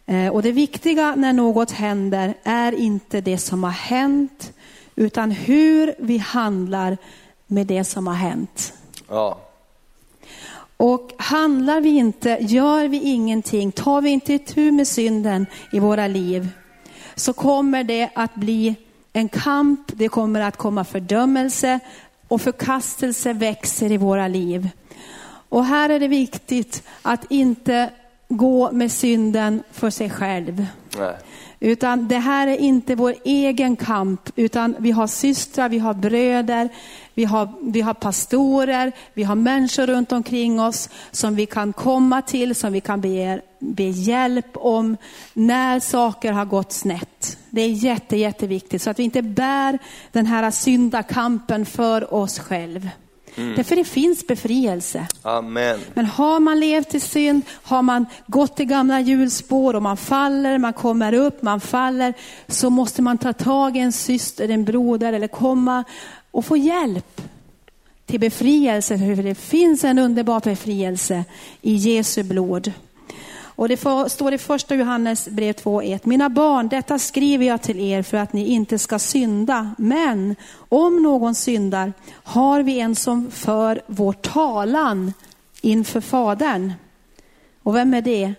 Eh, och det viktiga när något händer är inte det som har hänt, utan hur vi handlar med det som har hänt. Ja. Och handlar vi inte, gör vi ingenting, tar vi inte itu med synden i våra liv, så kommer det att bli en kamp, det kommer att komma fördömelse och förkastelse växer i våra liv. Och här är det viktigt att inte gå med synden för sig själv. Nej. Utan det här är inte vår egen kamp, utan vi har systrar, vi har bröder, vi har, vi har pastorer, vi har människor runt omkring oss som vi kan komma till, som vi kan be, be hjälp om när saker har gått snett. Det är jätte, jätteviktigt så att vi inte bär den här syndakampen för oss själva. Mm. Därför det finns befrielse. Amen. Men har man levt i synd, har man gått i gamla hjulspår och man faller, man kommer upp, man faller, så måste man ta tag i en syster, en broder eller komma och få hjälp. till befrielse, för det finns en underbar befrielse i Jesu blod. Och det står i första Johannes brev 2.1. Mina barn, detta skriver jag till er för att ni inte ska synda. Men om någon syndar har vi en som för vår talan inför Fadern. Och vem är det?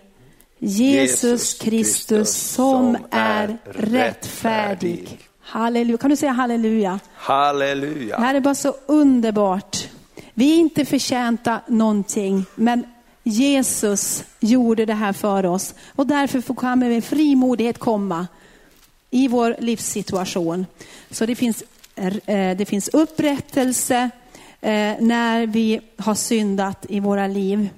Jesus Kristus som är rättfärdig. Halleluja. Kan du säga halleluja? Halleluja. Det här är bara så underbart. Vi är inte förtjänta någonting, men Jesus gjorde det här för oss. Och därför får han med frimodighet komma i vår livssituation. Så det finns, eh, det finns upprättelse eh, när vi har syndat i våra liv.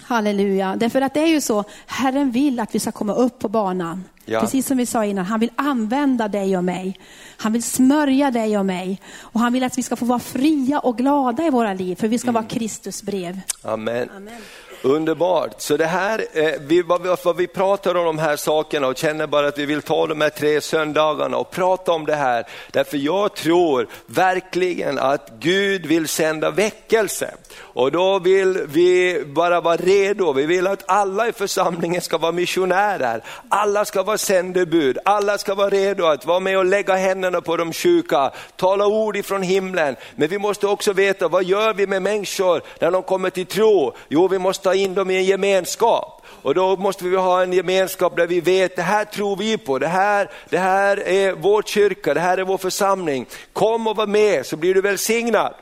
Halleluja. Därför att det är ju så, Herren vill att vi ska komma upp på banan. Ja. Precis som vi sa innan, han vill använda dig och mig. Han vill smörja dig och mig. Och han vill att vi ska få vara fria och glada i våra liv, för vi ska mm. vara Kristus brev. Amen. Amen. Underbart. Så det här, eh, vi, vad, vi, vad vi pratar om de här sakerna och känner bara att vi vill ta de här tre söndagarna och prata om det här. Därför jag tror verkligen att Gud vill sända väckelse. Och då vill vi bara vara redo. Vi vill att alla i församlingen ska vara missionärer. Alla ska vara sändebud. Alla ska vara redo att vara med och lägga händerna på de sjuka, tala ord ifrån himlen. Men vi måste också veta, vad gör vi med människor när de kommer till tro? Jo, vi måste in dem i en gemenskap. Och då måste vi ha en gemenskap där vi vet, det här tror vi på, det här, det här är vår kyrka, det här är vår församling. Kom och var med så blir du välsignad.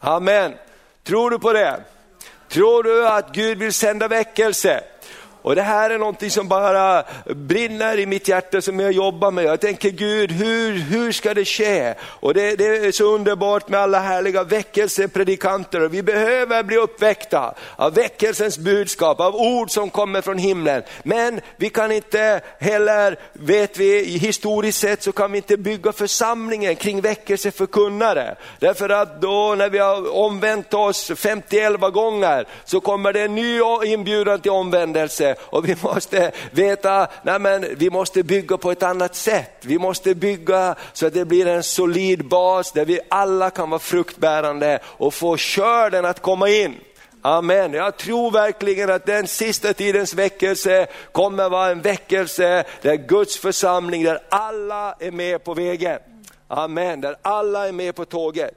Amen. Tror du på det? Tror du att Gud vill sända väckelse? Och det här är någonting som bara brinner i mitt hjärta som jag jobbar med. Jag tänker Gud, hur, hur ska det ske? Och det, det är så underbart med alla härliga väckelsepredikanter. Och vi behöver bli uppväckta av väckelsens budskap, av ord som kommer från himlen. Men vi kan inte heller, vet vi, historiskt sett så kan vi inte bygga församlingen kring väckelseförkunnare. Därför att då när vi har omvänt oss 51 gånger så kommer det en ny inbjudan till omvändelse och vi måste veta, nej men vi måste bygga på ett annat sätt. Vi måste bygga så att det blir en solid bas där vi alla kan vara fruktbärande och få skörden att komma in. Amen. Jag tror verkligen att den sista tidens väckelse kommer vara en väckelse där Guds församling, där alla är med på vägen. Amen, där alla är med på tåget.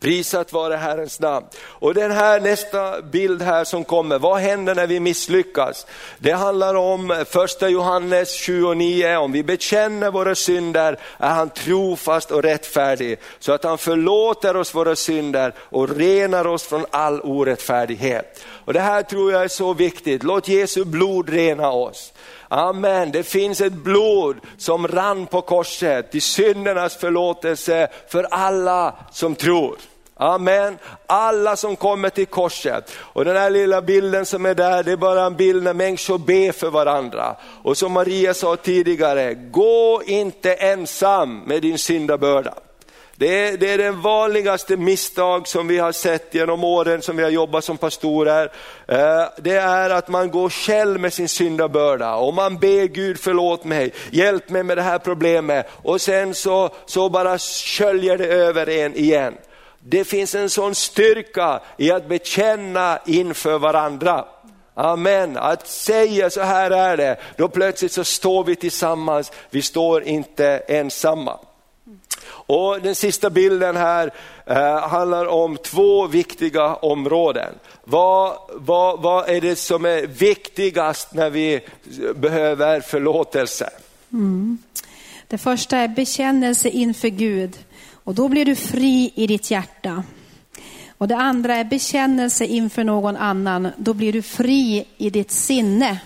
Prisat vare Herrens namn. Och den här nästa bild här som kommer, vad händer när vi misslyckas? Det handlar om första Johannes 7 och 9, om vi bekänner våra synder är han trofast och rättfärdig, så att han förlåter oss våra synder och renar oss från all orättfärdighet. Och Det här tror jag är så viktigt, låt Jesu blod rena oss. Amen, det finns ett blod som rann på korset till syndernas förlåtelse för alla som tror. Amen. Alla som kommer till korset. Och den här lilla bilden som är där, det är bara en bild när människor ber för varandra. Och som Maria sa tidigare, gå inte ensam med din syndabörda. Det är, det är den vanligaste misstag som vi har sett genom åren som vi har jobbat som pastorer. Eh, det är att man går själv med sin syndabörda och man ber Gud förlåt mig, hjälp mig med det här problemet och sen så, så bara sköljer det över en igen. Det finns en sån styrka i att bekänna inför varandra. Amen, att säga så här är det, då plötsligt så står vi tillsammans, vi står inte ensamma. Och Den sista bilden här eh, handlar om två viktiga områden. Vad, vad, vad är det som är viktigast när vi behöver förlåtelse? Mm. Det första är bekännelse inför Gud och då blir du fri i ditt hjärta. Och Det andra är bekännelse inför någon annan, då blir du fri i ditt sinne.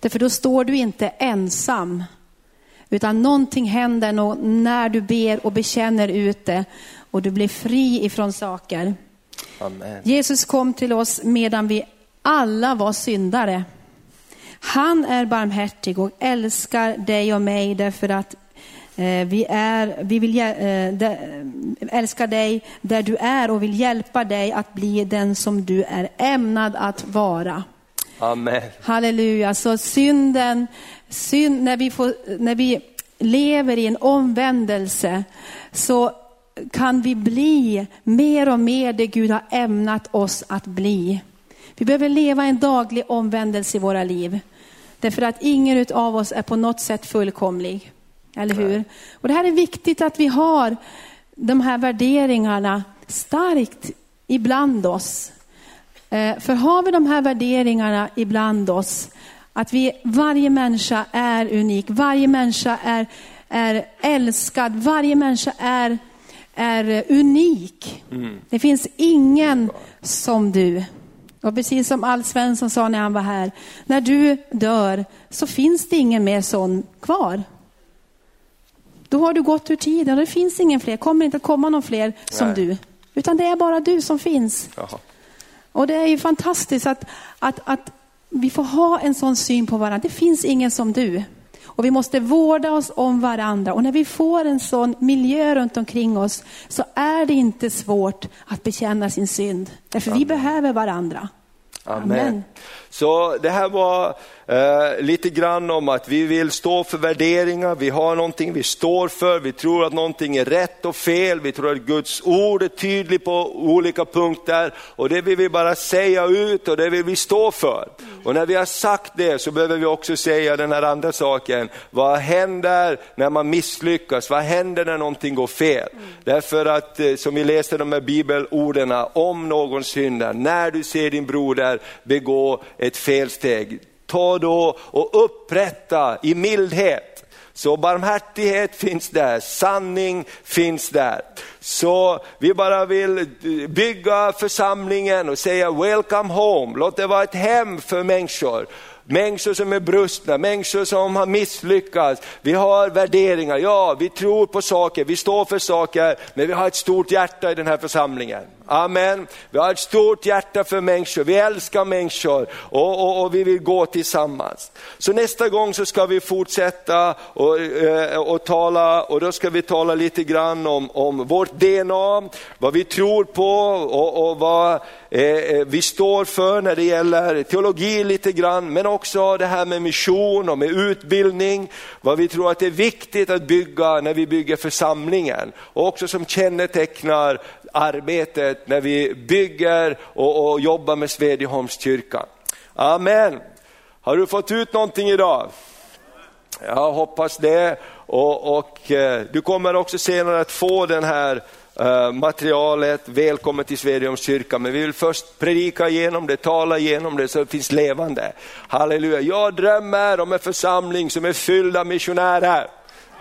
Därför då står du inte ensam utan någonting händer när du ber och bekänner ut det och du blir fri ifrån saker. Amen. Jesus kom till oss medan vi alla var syndare. Han är barmhärtig och älskar dig och mig därför att eh, vi, är, vi vill äh, älskar dig där du är och vill hjälpa dig att bli den som du är ämnad att vara. Amen. Halleluja. Så synden, synd, när, vi får, när vi lever i en omvändelse så kan vi bli mer och mer det Gud har ämnat oss att bli. Vi behöver leva en daglig omvändelse i våra liv. Därför att ingen av oss är på något sätt fullkomlig. Eller hur? Och det här är viktigt att vi har de här värderingarna starkt ibland oss. Eh, för har vi de här värderingarna ibland oss, att vi, varje människa är unik, varje människa är, är älskad, varje människa är, är unik. Mm. Det finns ingen som du. Och precis som Alf Svensson sa när han var här, när du dör så finns det ingen mer sån kvar. Då har du gått ur tiden och det finns ingen fler, kommer inte att komma någon fler som Nej. du. Utan det är bara du som finns. Jaha. Och det är ju fantastiskt att, att, att vi får ha en sån syn på varandra. Det finns ingen som du. Och vi måste vårda oss om varandra. Och när vi får en sån miljö runt omkring oss så är det inte svårt att bekänna sin synd. Därför Amen. vi behöver varandra. Amen. Amen. Så det här var eh, lite grann om att vi vill stå för värderingar, vi har någonting vi står för, vi tror att någonting är rätt och fel, vi tror att Guds ord är tydligt på olika punkter och det vill vi bara säga ut och det vill vi stå för. Och när vi har sagt det så behöver vi också säga den här andra saken, vad händer när man misslyckas, vad händer när någonting går fel? Därför att eh, som vi läste de här bibelorden, om någon syndar, när du ser din broder begå ett felsteg. Ta då och upprätta i mildhet. Så barmhärtighet finns där, sanning finns där. Så vi bara vill bygga församlingen och säga welcome home, låt det vara ett hem för människor människor som är brustna, människor som har misslyckats. Vi har värderingar, ja vi tror på saker, vi står för saker, men vi har ett stort hjärta i den här församlingen. Amen. Vi har ett stort hjärta för människor, vi älskar människor och, och, och vi vill gå tillsammans. Så nästa gång så ska vi fortsätta och, eh, och tala och då ska vi tala lite grann om, om vårt DNA, vad vi tror på och, och vad eh, eh, vi står för när det gäller teologi lite grann, men också det här med mission och med utbildning, vad vi tror att det är viktigt att bygga när vi bygger församlingen och också som kännetecknar arbetet när vi bygger och, och jobbar med Svedjeholmskyrkan. Amen. Har du fått ut någonting idag? Jag hoppas det. Och, och eh, du kommer också senare att få den här eh, materialet, välkommen till Svedjeholmskyrkan, men vi vill först predika igenom det, tala igenom det så det finns levande. Halleluja, jag drömmer om en församling som är fylld av missionärer.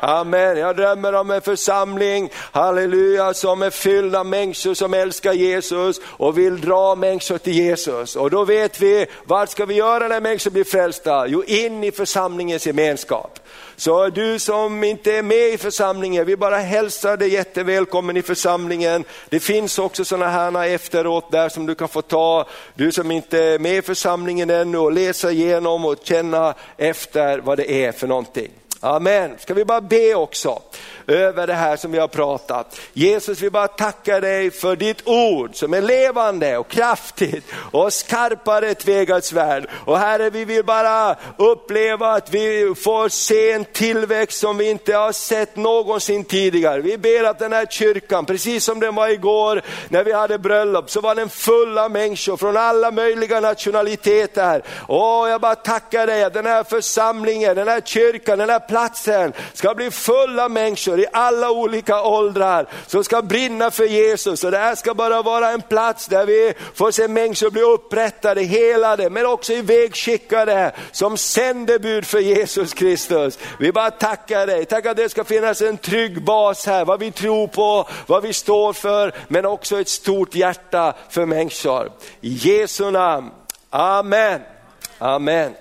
Amen. Jag drömmer om en församling, halleluja, som är fylld av människor som älskar Jesus och vill dra människor till Jesus. Och då vet vi, vad ska vi göra när människor blir frälsta? Jo, in i församlingens gemenskap. Så du som inte är med i församlingen, vi bara hälsar dig jättevälkommen i församlingen. Det finns också sådana här efteråt där som du kan få ta, du som inte är med i församlingen ännu och läsa igenom och känna efter vad det är för någonting. Amen. Ska vi bara be också över det här som vi har pratat. Jesus, vi bara tackar dig för ditt ord som är levande och kraftigt och skarpare ett tvegat svärd. Och Herre, vi vill bara uppleva att vi får se en tillväxt som vi inte har sett någonsin tidigare. Vi ber att den här kyrkan, precis som den var igår när vi hade bröllop, så var den full av människor från alla möjliga nationaliteter. Åh, jag bara tackar dig att den här församlingen, den här kyrkan, den här platsen ska bli full av människor i alla olika åldrar som ska brinna för Jesus. Och det här ska bara vara en plats där vi får se människor bli upprättade, helade, men också ivägskickade som sändebud för Jesus Kristus. Vi bara tackar dig, tack att det ska finnas en trygg bas här, vad vi tror på, vad vi står för, men också ett stort hjärta för människor. I Jesu namn, Amen. Amen.